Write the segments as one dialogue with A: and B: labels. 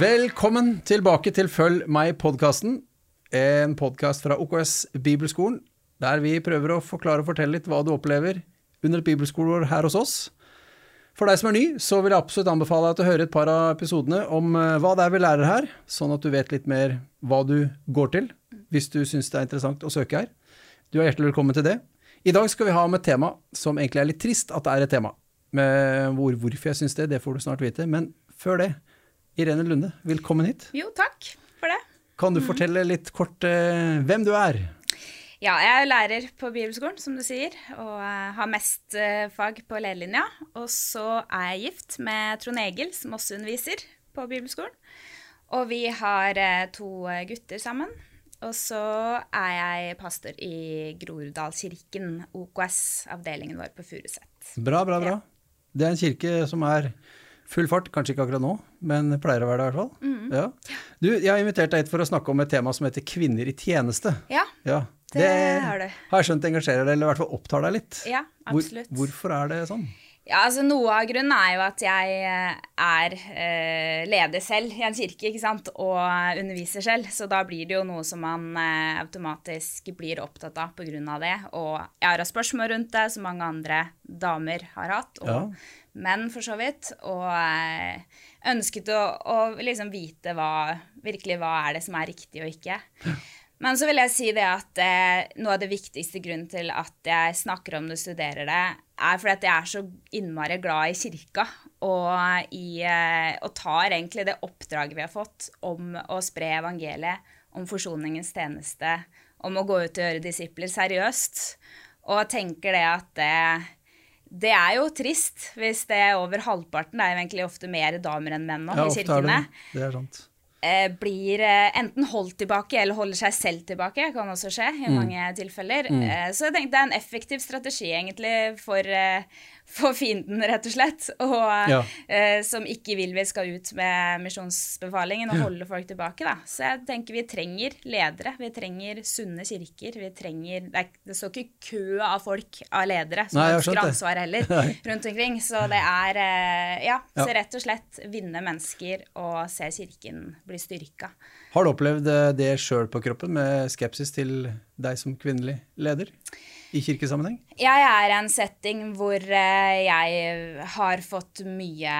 A: Velkommen tilbake til Følg meg-podkasten. En podkast fra OKS Bibelskolen, der vi prøver å forklare og fortelle litt hva du opplever under et bibelskoleår her hos oss. For deg som er ny, så vil jeg absolutt anbefale deg til å høre et par av episodene om eh, hva det er vi lærer her, sånn at du vet litt mer hva du går til, hvis du syns det er interessant å søke her. Du er hjertelig velkommen til det. I dag skal vi ha om et tema som egentlig er litt trist at det er et tema. Hvor, hvorfor jeg syns det, det får du snart vite. Men før det, Irene Lunde, velkommen hit.
B: Jo, takk for det.
A: Kan du fortelle litt kort uh, hvem du er?
B: Ja, jeg er lærer på bibelskolen, som du sier, og eh, har mest uh, fag på lederlinja. Og så er jeg gift med Trond Egil, som også underviser på bibelskolen. Og vi har uh, to gutter sammen. Og så er jeg pastor i Groruddalskirken, OKS, avdelingen vår på Furuset.
A: Bra, bra, bra. Det er en kirke som er full fart, kanskje ikke akkurat nå, men pleier å være det i hvert fall. Ja. Du, jeg har invitert deg hit for å snakke om et tema som heter kvinner i tjeneste.
B: Ja,
A: Ja,
B: Det har du.
A: har jeg skjønt engasjerer deg, eller i hvert fall opptar deg litt.
B: ja absolutt.
A: Hvor, hvorfor er det sånn?
B: Ja, altså Noe av grunnen er jo at jeg eh, er eh, leder selv i en kirke ikke sant? og underviser selv. Så da blir det jo noe som man eh, automatisk blir opptatt av pga. det. Og jeg har hatt spørsmål rundt det, som mange andre damer har hatt. Og
A: Ja.
B: menn, for så vidt. Og eh, ønsket å, å liksom vite hva, virkelig hva er det som er riktig og ikke. Men så vil jeg si det at eh, noe av det viktigste grunnen til at jeg snakker om det og studerer det, er fordi at jeg er så innmari glad i kirka og, i, eh, og tar egentlig det oppdraget vi har fått om å spre evangeliet, om forsoningens tjeneste, om å gå ut og gjøre disipler seriøst. Og tenker det at det, det er jo trist hvis det er over halvparten, det er jo egentlig ofte mer damer enn menn nå
A: Ja,
B: i
A: er det det.
B: Eh, blir eh, enten holdt tilbake eller holder seg selv tilbake. kan også skje
A: Mm.
B: i mange tilfeller. Eh, så jeg tenkte det er en effektiv strategi egentlig for, for fienden, rett og slett. Og,
A: Ja.
B: eh, som ikke vil vi skal ut med misjonsbefalingen og holde folk tilbake. Da. Så jeg tenker vi trenger ledere. Vi trenger sunne kirker. Vi trenger, det, er, det står ikke kø av folk, av ledere, som
A: Nei,
B: ønsker ansvar heller, rundt omkring. Så det er eh, ja,
A: Ja.
B: så rett og slett vinne mennesker og se kirken bli styrka.
A: Har du opplevd eh, det sjøl på kroppen, med skepsis til deg som kvinnelig leder i kirkesammenheng?
B: Jeg er i en setting hvor eh, jeg har fått mye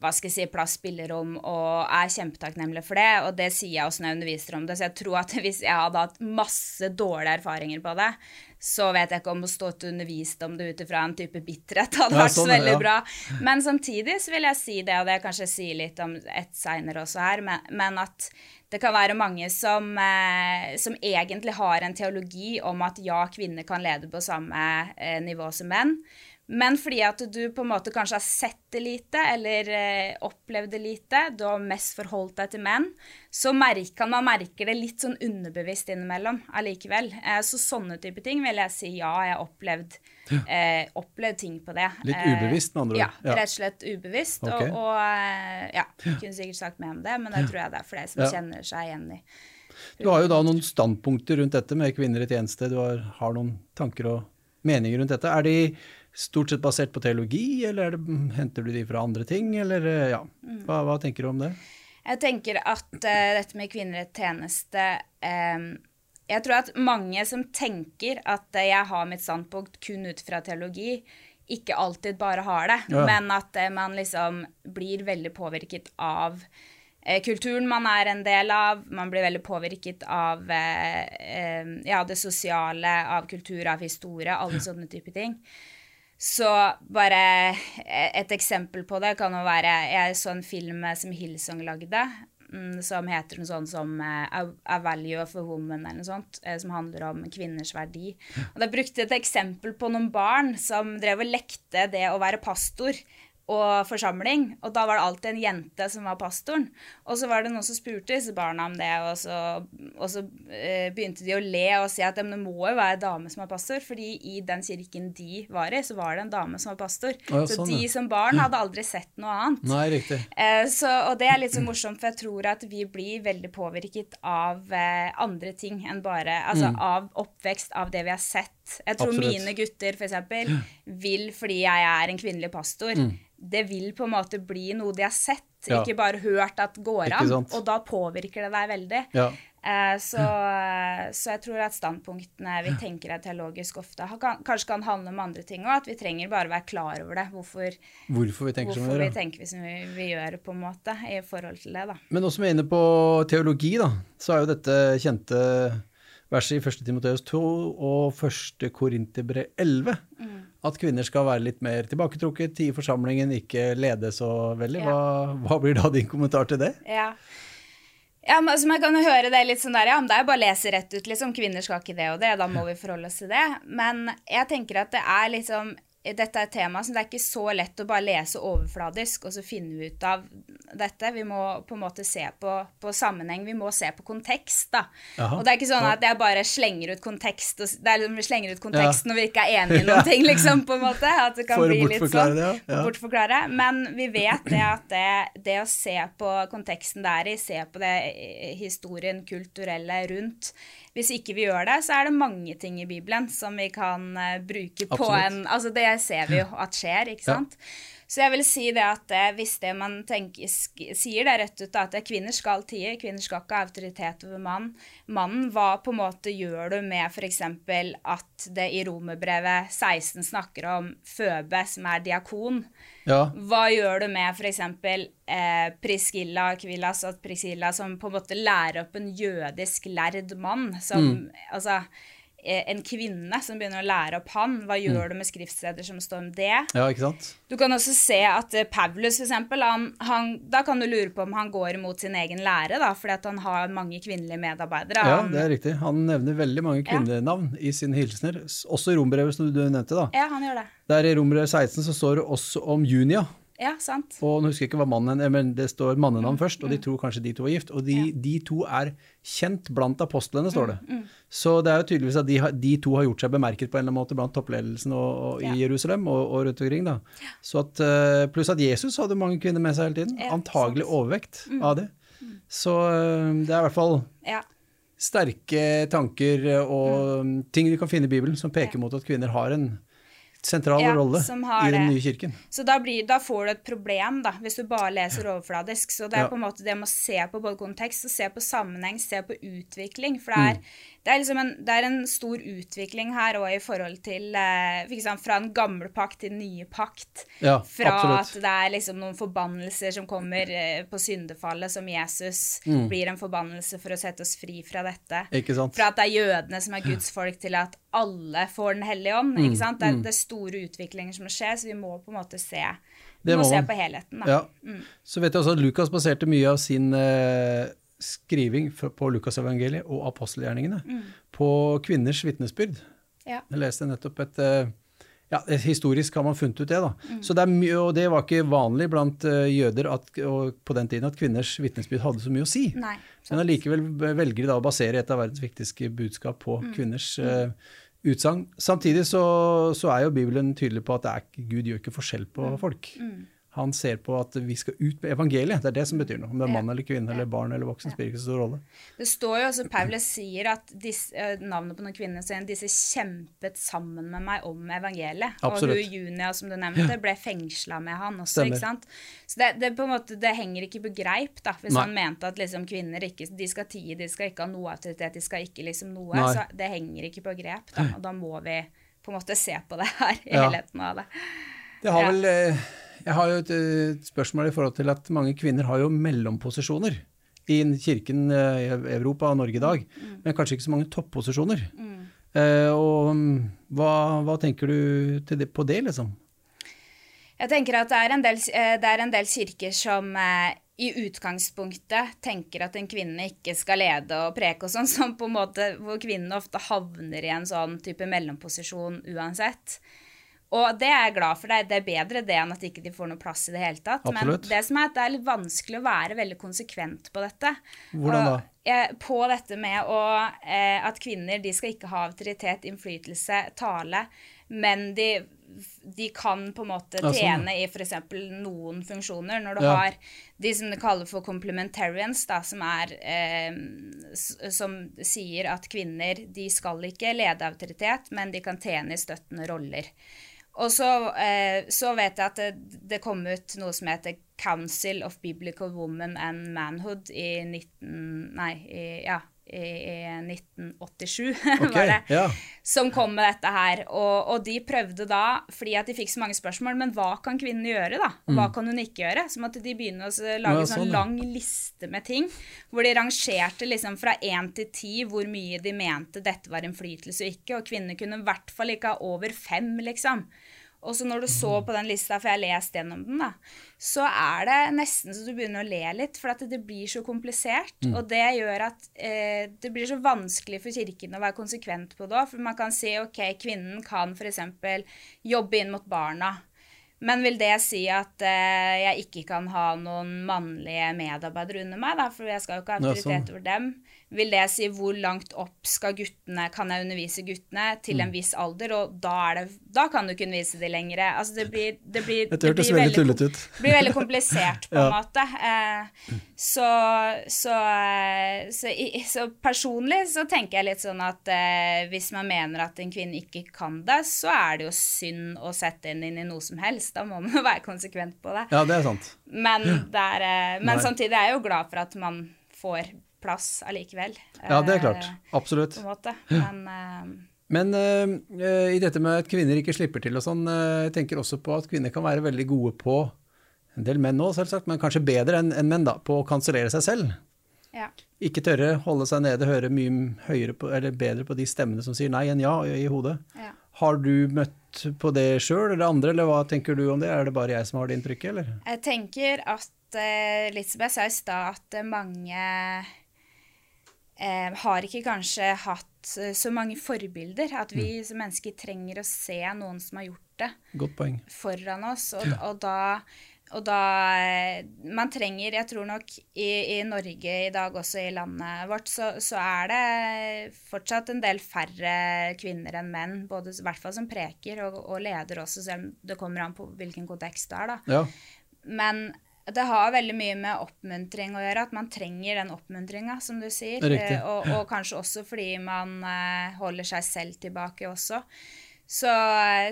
B: hva skal jeg si, plass, spillerom, og er kjempetakknemlig for det. Og det sier jeg også når jeg underviser om det. Så jeg tror at hvis jeg hadde hatt masse dårlige erfaringer på det, så vet jeg ikke om å stå til undervist om det ut ifra en type bitterhet hadde vært
A: sånn,
B: så veldig
A: ja.
B: bra. Men samtidig så vil jeg si det, og det kanskje jeg sier litt om et seinere også her, men, men at det kan være mange som, eh, som egentlig har en teologi om at ja, kvinner kan lede på samme eh, nivå som menn. Men fordi at du på en måte kanskje har sett det lite, eller eh, opplevd det lite, du har mest forholdt deg til menn, så merker, man merke det litt sånn underbevisst innimellom allikevel. Eh, så sånne type ting vil jeg si ja, jeg har opplevd, eh, opplevd ting på det.
A: Litt
B: Eh,
A: ubevisst, med andre ord.
B: Ja,
A: Ja.
B: rett og slett ubevisst.
A: Okay.
B: Og, og ja, jeg kunne sikkert sagt mer om det, men det tror jeg det er flere som
A: Ja.
B: kjenner seg igjen i.
A: Du har jo da noen standpunkter rundt dette med kvinner i tjeneste. Du har, har noen tanker og meninger rundt dette. Er de stort sett basert på teologi, eller er det, henter du de fra andre ting, eller eh, ja. Hva, hva tenker du om det?
B: Jeg tenker at uh, dette med kvinner i tjeneste um, Jeg tror at mange som tenker at uh, jeg har mitt standpunkt kun ut fra teologi, ikke alltid bare har det,
A: Ja.
B: men at uh, man liksom blir veldig påvirket av kulturen man er en del av. Man blir veldig påvirket av ja, det sosiale, av kultur, av historie, alle sånne typer ting. Så bare eh, et eksempel på det kan jo være Jeg så en film som Hillsong lagde, mm, som heter noe sånt som eh, A Value of a Woman, eller noe sånt, eh, som handler om kvinners verdi. Og Da brukte jeg et eksempel på noen barn som drev og lekte det å være pastor og forsamling, og da var det alltid en jente som var pastoren. Og så var det noen som spurte disse barna om det, og så, og så eh, begynte de å le og si at det må jo være dame som er pastor, fordi i den kirken de var i, så var det en dame som var pastor.
A: Ja, sånn, så
B: de
A: ja.
B: som barn hadde aldri sett noe annet.
A: Nei, riktig.
B: Eh, så, og det er litt så morsomt, for jeg tror at vi blir veldig påvirket av eh, andre ting enn bare Altså
A: Mm.
B: av oppvekst, av det vi har sett, Jeg tror
A: Absolutt.
B: mine gutter f.eks. vil, fordi jeg er en kvinnelig pastor, det vil på en måte bli noe de har sett,
A: Mm. Ja.
B: ikke bare hørt at går an. Og da påvirker det deg veldig.
A: Ja.
B: Eh, så, så jeg tror at standpunktene vi tenker er teologisk ofte, kan, kanskje kan handle om andre ting òg. At vi trenger bare være klar over det. Hvorfor,
A: Hvorfor vi tenker som vi
B: hvorfor
A: gjør.
B: vi tenker som vi, vi gjør, på en måte, i forhold til det, da.
A: Men også med inne på teologi, da, så er jo dette kjente verset i 1. Timoteus 2 og 1. Korinterbrev 11.
B: Mm.
A: At kvinner skal være litt mer tilbaketrukket i forsamlingen, ikke lede så veldig.
B: Ja.
A: Hva, hva blir da din kommentar til det?
B: Ja. Ja, men altså, Man kan jo høre det litt sånn der, ja, men det er jo bare å lese rett ut, liksom. Kvinner skal ikke det og det, da må vi forholde oss til det. Men jeg tenker at det er liksom Dette er et tema som det er ikke så lett å bare lese overfladisk og så finne ut av dette. Vi må på en måte se på, på sammenheng, vi må se på kontekst, da.
A: Aha.
B: Og det er ikke sånn at jeg bare slenger ut kontekst og, Det er liksom vi slenger ut kontekst når vi ikke er enige i noen ting, liksom, på en måte. At det kan
A: For
B: bli litt sånn.
A: det, ja. Ja.
B: Bortforklare. Men vi vet det at det, det å se på konteksten det er i, se på det eh, historien, kulturelle rundt Hvis ikke vi gjør det, så er det mange ting i Bibelen som vi kan eh, bruke på
A: Absolutt.
B: en Altså det ser vi jo at skjer, ikke
A: Ja.
B: Så jeg vil si det at eh, hvis det man tenker, sier det rett ut, at kvinner skal tie, kvinner skal ikke ha autoritet over mann. Mannen, hva på en måte gjør du med f.eks. at det i Romerbrevet 16 snakker om Føbe, som er diakon?
A: Ja,
B: Hva gjør du med f.eks. Eh, Priscilla Kvillas, at Priscilla som på en måte lærer opp en jødisk lærd mann, som altså eh, en kvinne som begynner å lære opp han. Hva gjør du med skriftsteder som står om det?
A: ja, ikke sant?
B: Du kan også se at eh, Paulus, for eksempel, han, han, da kan du lure på om han går imot sin egen lære, da, fordi at han har mange kvinnelige medarbeidere.
A: Ja,
B: Han-
A: det er riktig. Han nevner veldig mange kvinnenavn i sine hilsener. Også i rombrevet, som du nevnte. da.
B: ja, han gjør det.
A: Der i rombrevet 16 så står det også om Junia.
B: Ja, sant.
A: Og nå husker jeg ikke hva mannen eh, men det står mannenavn først,
B: Mm.
A: og de tror kanskje de to er gift. Og de, de to er kjent blant apostlene, står det.
B: Mm,
A: Så det er jo tydeligvis at de, de to har gjort seg bemerket på en eller annen måte blant toppledelsen og, og, i Jerusalem og, og rundt omkring. da. Så at, eh, Pluss at Jesus hadde mange kvinner med seg hele tiden.
B: Ja,
A: Antagelig
B: sant. Mm.
A: overvekt av det. Så eh, det er i hvert fall
B: Ja.
A: sterke tanker og
B: Mm.
A: ting vi kan finne i Bibelen som peker mot at kvinner har en sentral
B: Ja,
A: rolle i den nye kirken.
B: Så da, blir, da får du et problem, da, hvis du bare leser overfladisk. Så det er
A: Ja.
B: på en måte det med å se på både kontekst og se på sammenheng, se på utvikling. For
A: Mm.
B: det er, det er, liksom en, det er en stor utvikling her òg i forhold til eh, for eksempel, Fra en gammel pakt til en nye pakt.
A: Ja,
B: Fra
A: absolutt.
B: at det er liksom noen forbannelser som kommer eh, på syndefallet, som Jesus
A: Mm.
B: blir en forbannelse for å sette oss fri fra dette. Fra at det er jødene som er Guds folk, til at alle får Den hellige ånd. ikke sant? Det er, det er store utviklinger som skjer, så vi må på en måte se, vi
A: Det
B: må
A: må
B: se på helheten. Da.
A: Ja. Så vet jeg også at Lukas baserte mye av sin eh, skriving på Lukasevangeliet og apostelgjerningene
B: Mm.
A: på kvinners vitnesbyrd.
B: Ja.
A: Jeg leste nettopp et eh, ja, Historisk har man funnet ut det. da.
B: Mm.
A: Så det er mye, Og det var ikke vanlig blant eh, jøder at, på den tiden at kvinners vitnesbyrd hadde så mye å si.
B: Nei.
A: Men allikevel velger de da å basere et av verdens viktigste budskap på
B: Mm.
A: kvinners uh, utsagn. Samtidig så, så er jo Bibelen tydelig på at det er, Gud gjør ikke forskjell på
B: Mm.
A: Han ser på at vi skal ut med evangeliet. Det er det som betyr noe. Om det er mann eller kvinne eller barn eller voksen, spiller ikke så stor rolle.
B: Det står jo også, Paulus sier at disse, eh, navnet på noen kvinner sier disse kjempet sammen med meg om evangeliet.
A: Absolutt.
B: Og hun Junia, som du nevnte, ble fengsla med han også.
A: Stemmer.
B: ikke sant? Så det, det, på en måte, det henger ikke på greip, da, hvis
A: Nei.
B: han mente at liksom, kvinner ikke, de skal tie, de skal ikke ha noe autoritet, de skal ikke liksom noe.
A: Nei.
B: Så det henger ikke på grep, da. Og da må vi på en måte se på det her, i helheten av det.
A: Det har vel, eh, jeg har jo et, et spørsmål i forhold til at mange kvinner har jo mellomposisjoner i kirken eh, i Europa og Norge i dag,
B: Mm.
A: men kanskje ikke så mange topposisjoner. Eh, og mm, hva, hva tenker du det, på det, liksom?
B: Jeg tenker at det er en del, eh, det er en del kirker som eh, i utgangspunktet tenker at en kvinne ikke skal lede og preke og sånn, som på en måte, hvor kvinnene ofte havner i en sånn type mellomposisjon uansett. Og det er jeg glad for. Det er, bedre det enn at ikke de får noe plass i det hele tatt.
A: Absolutt.
B: Men det som er at det er litt vanskelig å være veldig konsekvent på dette.
A: Hvordan da?
B: På dette med å, eh, at kvinner de skal ikke ha autoritet, innflytelse, tale. men de, de kan på en måte
A: sånn,
B: tjene i f.eks. noen funksjoner. Når du
A: Ja.
B: har de som de kaller for complementarians, da, som, er, eh, som sier at kvinner de skal ikke lede autoritet, men de kan tjene i støttende roller. Og så, eh, så vet jeg at det, det kom ut noe som heter Council of Biblical Women and Manhood i 19... Nei, i, ja, i, i 1987,
A: okay,
B: var det
A: ja.
B: som kom med dette her. Og, og de prøvde da, fordi at de fikk så mange spørsmål, men hva kan kvinnen gjøre, da? Og Hva kan hun ikke gjøre? Som at de begynner å lage
A: Mm.
B: En sånn
A: sånn,
B: lang liste med ting, hvor de rangerte liksom fra én til ti hvor mye de mente dette var innflytelse og ikke, og kvinner kunne i hvert fall ikke ha over fem, liksom. Og så når du så på den lista, for jeg har lest gjennom den, da, så er det nesten så du begynner å le litt, for at det blir så komplisert.
A: Mm.
B: Og det gjør at eh, det blir så vanskelig for kirken å være konsekvent på det òg. For man kan si ok, kvinnen kan f.eks. jobbe inn mot barna. Men vil det si at eh, jeg ikke kan ha noen mannlige medarbeidere under meg, da, for jeg skal jo ikke ha autoritet
A: sånn.
B: over dem? Vil det si hvor langt opp skal guttene, kan jeg undervise guttene til
A: Mm.
B: en viss alder, og da, er det, da kan du ikke undervise de lenger? Altså det blir, det blir,
A: hørtes
B: blir
A: veldig.
B: Det blir veldig komplisert på
A: Ja.
B: en måte. Eh, så, så, eh, så, så personlig så tenker jeg litt sånn at eh, hvis man mener at en kvinne ikke kan det, så er det jo synd å sette henne inn i noe som helst. Da må man være konsekvent på det.
A: Ja, det er sant.
B: Men, det er, eh, men samtidig er jeg jo glad for at man får plass allikevel.
A: Ja, det er klart.
B: eh,
A: Absolutt.
B: På en måte. Men uh,
A: Men eh, i dette med at kvinner ikke slipper til og sånn, jeg tenker også på at kvinner kan være veldig gode på en del menn òg, selvsagt, men kanskje bedre enn en menn, da, på å kansellere seg selv.
B: ja.
A: Ikke tørre holde seg nede, høre mye høyere på, eller bedre på de stemmene som sier nei enn ja i hodet.
B: ja.
A: Har du møtt på det sjøl eller andre, eller hva tenker du om det? Er det bare jeg som har det inntrykket, eller?
B: Jeg tenker at litt som jeg sa i stad, at mange eh, har ikke kanskje hatt eh, så mange forbilder. At vi
A: Mm.
B: som mennesker trenger å se noen som har gjort det,
A: Godt poeng.
B: foran oss. Og, og da og da eh, Man trenger Jeg tror nok i, i Norge i dag, også i landet vårt, så, så er det fortsatt en del færre kvinner enn menn. Både, I hvert fall som preker og, og leder også, selv om det kommer an på hvilken kontekst det er. da.
A: Ja,
B: Men det har veldig mye med oppmuntring å gjøre, at man trenger den oppmuntringa, som du sier. Eh, og, og kanskje også fordi man eh, holder seg selv tilbake også. Så,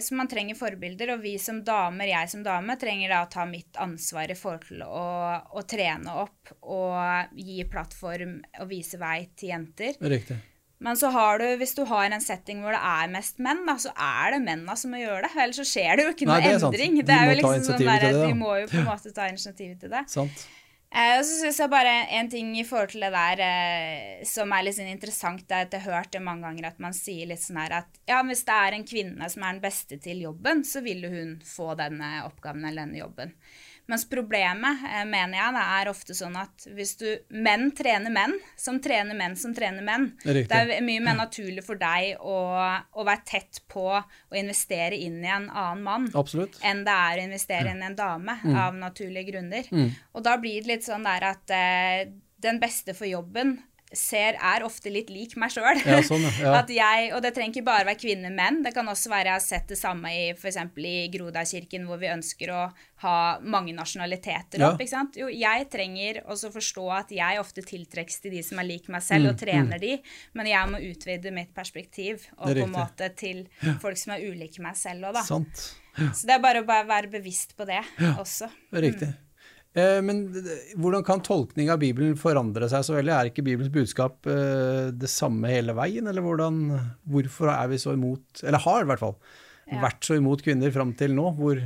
B: så man trenger forbilder, og vi som damer, jeg som dame, trenger da å ta mitt ansvar i forhold til å, å trene opp og gi plattform og vise vei til jenter.
A: riktig.
B: Men så har du, hvis du har en setting hvor det er mest menn, da, så er det mennene som må gjøre det. Ellers så skjer det jo ikke
A: Nei,
B: noe
A: det sant.
B: endring.
A: De
B: liksom sånn der,
A: det.
B: De må jo på en måte ta initiativet til det.
A: Sant.
B: Eh, og så syns jeg bare en ting i forhold til det der eh, som er litt sånn interessant, det er at jeg har hørt det mange ganger at man sier litt sånn her at ja, hvis det er en kvinne som er den beste til jobben, så vil hun få denne oppgaven eller denne jobben. Mens problemet, eh, mener jeg, det er ofte sånn at hvis du Menn trener menn som trener menn som trener menn.
A: Riktig.
B: Det er mye mer naturlig for deg å, å være tett på å investere inn i en annen mann
A: Absolutt.
B: enn det er å investere inn i en dame,
A: Mm.
B: av naturlige grunner. Og da blir det litt sånn der at eh, den beste for jobben ser, er ofte litt lik meg sjøl.
A: Ja, sånn, ja. Ja.
B: Jeg, og det trenger ikke bare være kvinner, menn. Det kan også være jeg har sett det samme i f.eks. i Grodakirken, hvor vi ønsker å ha mange nasjonaliteter
A: Ja.
B: opp. ikke sant? Jo, jeg trenger også forstå at jeg ofte tiltrekkes til de som er lik meg selv,
A: Mm,
B: og trener de, men jeg må utvide mitt perspektiv og
A: er
B: på en måte til folk som er ulike meg selv òg, da.
A: Sant.
B: Så det er bare å bare være bevisst på det også.
A: Riktig. Eh, men d- d- hvordan kan tolkning av Bibelen forandre seg så veldig? Er ikke Bibelens budskap eh, det samme hele veien, eller hvordan, hvorfor er vi så imot, eller har i hvert fall,
B: Ja.
A: vært så imot kvinner fram til nå? Hvor,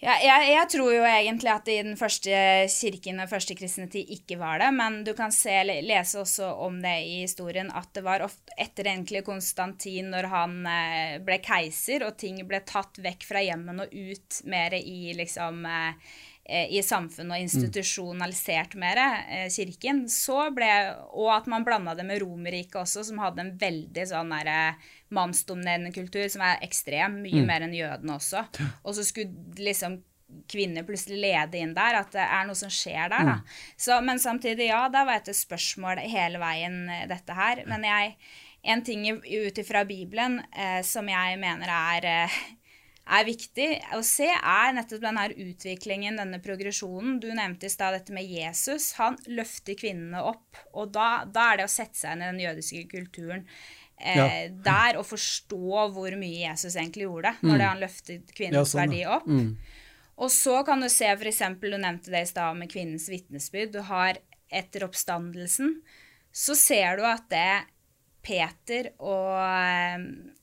B: Ja, jeg, jeg tror jo egentlig at i den første kirken og første kristne tid ikke var det, men du kan se, lese også om det i historien at det var ofte etter egentlig Konstantin, når han eh, ble keiser og ting ble tatt vekk fra hjemmen og ut mer i liksom eh, eh, i samfunnet og institusjonalisert mer, eh, kirken, så ble Og at man blanda det med Romerriket også, som hadde en veldig sånn derre mannsdominerende kultur, som er ekstrem, mye mer enn jødene også. Og så skulle liksom kvinner plutselig lede inn der, at det er noe som skjer der, da. Så, men samtidig, ja, da var et spørsmål hele veien, eh, dette her. Men jeg en ting ut ifra Bibelen eh, som jeg mener er, eh, er viktig å se, er nettopp denne utviklingen, denne progresjonen. Du nevnte i stad dette med Jesus. Han løfter kvinnene opp. Og da, da, er det å sette seg inn i den jødiske kulturen eh, ja. der og forstå hvor mye Jesus egentlig gjorde mm. når han løftet kvinnens ja, sånn, verdi opp. Mm. Og så kan du se f.eks. Du nevnte det i stad med kvinnens vitnesbyrd. Du har etter oppstandelsen. Så ser du at det Peter og,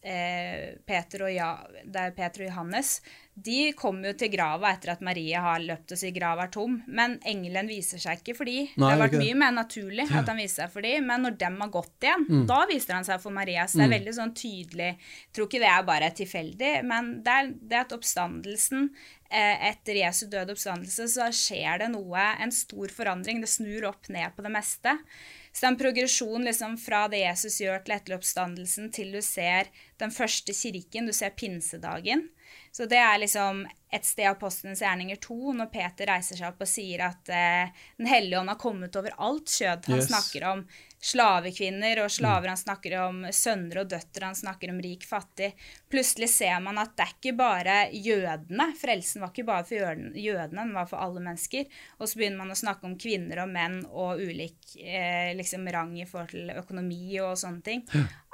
B: eh, Peter og, ja, er Peter og Johannes de kommer jo til grava etter at Maria har løpt og sier grava er tom. Men engelen viser seg ikke for dem. Det har vært mye mer naturlig at han viser seg for dem. men når dem har gått igjen, mm. da viser han seg for Maria. Så det er mm. veldig sånn tydelig Jeg tror ikke det er bare tilfeldig, men det er, det at oppstandelsen eh, etter Jesu døde oppstandelse, så skjer det noe, en stor forandring. Det snur opp ned på det meste. Så det er en progresjon liksom fra det Jesus gjør til etter oppstandelsen, til du ser den første kirken, du ser pinsedagen. Så det er liksom et sted av Apostelens gjerninger 2, når Peter reiser seg opp og sier at eh, Den hellige ånd har kommet over alt kjød. Han yes. snakker om slavekvinner og slaver, mm. han snakker om sønner og døtre, han snakker om rik, fattig. Plutselig ser man at det er ikke bare jødene. Frelsen var ikke bare for jødene, den var for alle mennesker. Og så begynner man å snakke om kvinner og menn og ulik eh, liksom rang i forhold til økonomi og sånne ting.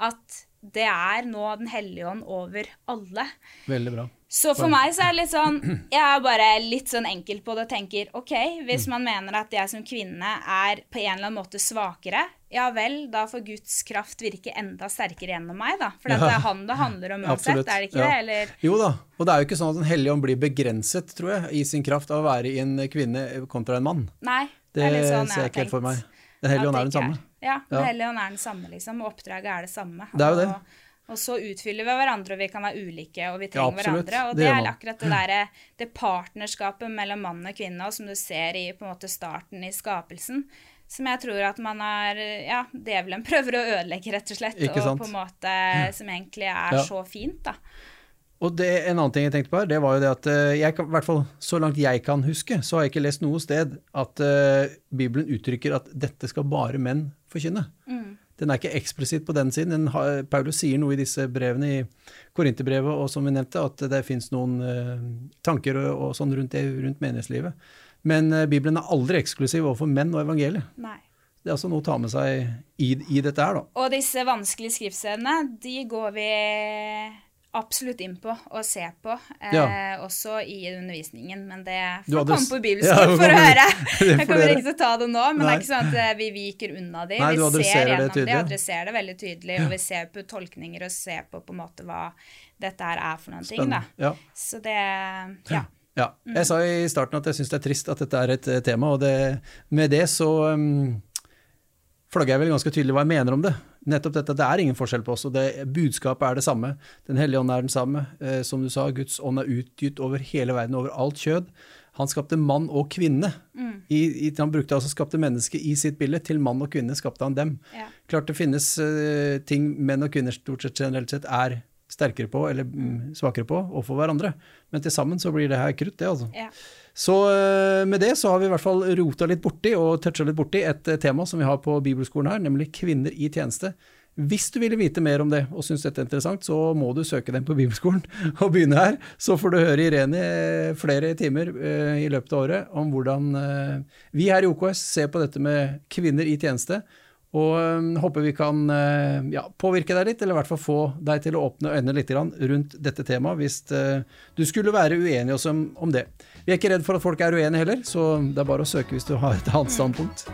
B: At det er nå Den hellige ånd over alle.
A: Veldig bra.
B: Så for meg så er det litt sånn Jeg er bare litt sånn enkel på det og tenker OK, hvis man mener at jeg som kvinne er på en eller annen måte svakere, ja vel, da får Guds kraft virke enda sterkere gjennom meg, da. For det er han det handler om uansett, er det ikke ja. det? Eller?
A: Jo da, og det er jo ikke sånn at Den hellige ånd blir begrenset, tror jeg, i sin kraft av å være i en kvinne kontra en mann.
B: Nei,
A: det, det sånn ser jeg ikke helt for meg. Den hellige ånd er den samme.
B: Ja, Den hellige ånd er den samme, liksom, og oppdraget er det samme.
A: Det er jo det.
B: Og, og så utfyller vi hverandre, og vi kan være ulike, og vi trenger ja, hverandre. Og det, det er akkurat det derre det partnerskapet mellom mann og kvinne, og som du ser i på en måte starten i skapelsen, som jeg tror at man er Ja, djevelen prøver å ødelegge, rett og slett. og på en måte som egentlig er ja. så fint, da.
A: Og det, En annen ting jeg tenkte på her, det var jo det at eh, jeg kan, i hvert fall så langt jeg kan huske, så har jeg ikke lest noe sted at uh, Bibelen uttrykker at dette skal bare menn forkynne. Mm den er ikke eksplisitt på den siden. Den har, Paulus sier noe i disse brevene, i Korinterbrevet og som vi nevnte, at det fins noen uh, tanker og, og, sånn rundt det, rundt menighetslivet. Men uh, Bibelen er aldri eksklusiv overfor menn og evangeliet.
B: Nei.
A: Det er altså noe å ta med seg i, i dette her, da.
B: Og disse vanskelige skriftstedene, de går vi absolutt inn på og se på, eh, ja. også i undervisningen. Men det får komme på bibelskolen ja, for å høre. Jeg kommer ikke til å ta det nå, men Nei. det er ikke sånn at eh, vi viker unna de. Nei, vi ser gjennom det, det, adresserer det veldig tydelig, og vi ser på tolkninger og ser på på en måte hva dette her er for noen Spennende. ting. da. Så det Ja.
A: Ja. Jeg sa i starten at jeg syns det er trist at dette er et eh, tema, og det, med det så um, flagger jeg vel ganske tydelig hva jeg mener om det. Nettopp dette, Det er ingen forskjell på oss, og det, budskapet er det samme. Den hellige ånd er den samme. Eh, som du sa, Guds ånd er utgitt over hele verden, over alt kjød. Han skapte mann og kvinne. Mm. I, i, han brukte altså skapte mennesket i sitt bilde. Til mann og kvinne skapte han dem. Ja. Klart det finnes uh, ting menn og kvinner stort sett generelt sett er sterkere på eller mm, svakere på overfor hverandre. Men til sammen så blir det her krutt, det, altså. Ja. Så eh, med det så har vi i hvert fall rota litt borti og toucha litt borti et eh, tema som vi har på bibelskolen her, nemlig kvinner i tjeneste. Hvis du ville vite mer om det og syns dette er interessant, så må du søke den på bibelskolen og begynne her. Så får du høre Irene flere timer i løpet av året om hvordan vi her i OKS ser på dette med kvinner i tjeneste. Og um, håper vi kan uh, ja, påvirke deg litt, eller i hvert fall få deg til å åpne øynene litt rundt dette temaet, hvis uh, du skulle være uenig også om, om, det. Vi er ikke redd for at folk er uenige heller, så det er bare å søke hvis du har et annet standpunkt.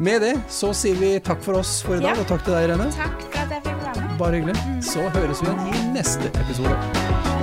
A: Med det så sier vi takk for oss for i dag, ja. og takk til deg, Irene.
B: Takk for at jeg fikk være med.
A: Bare hyggelig. Så høres vi igjen i neste episode.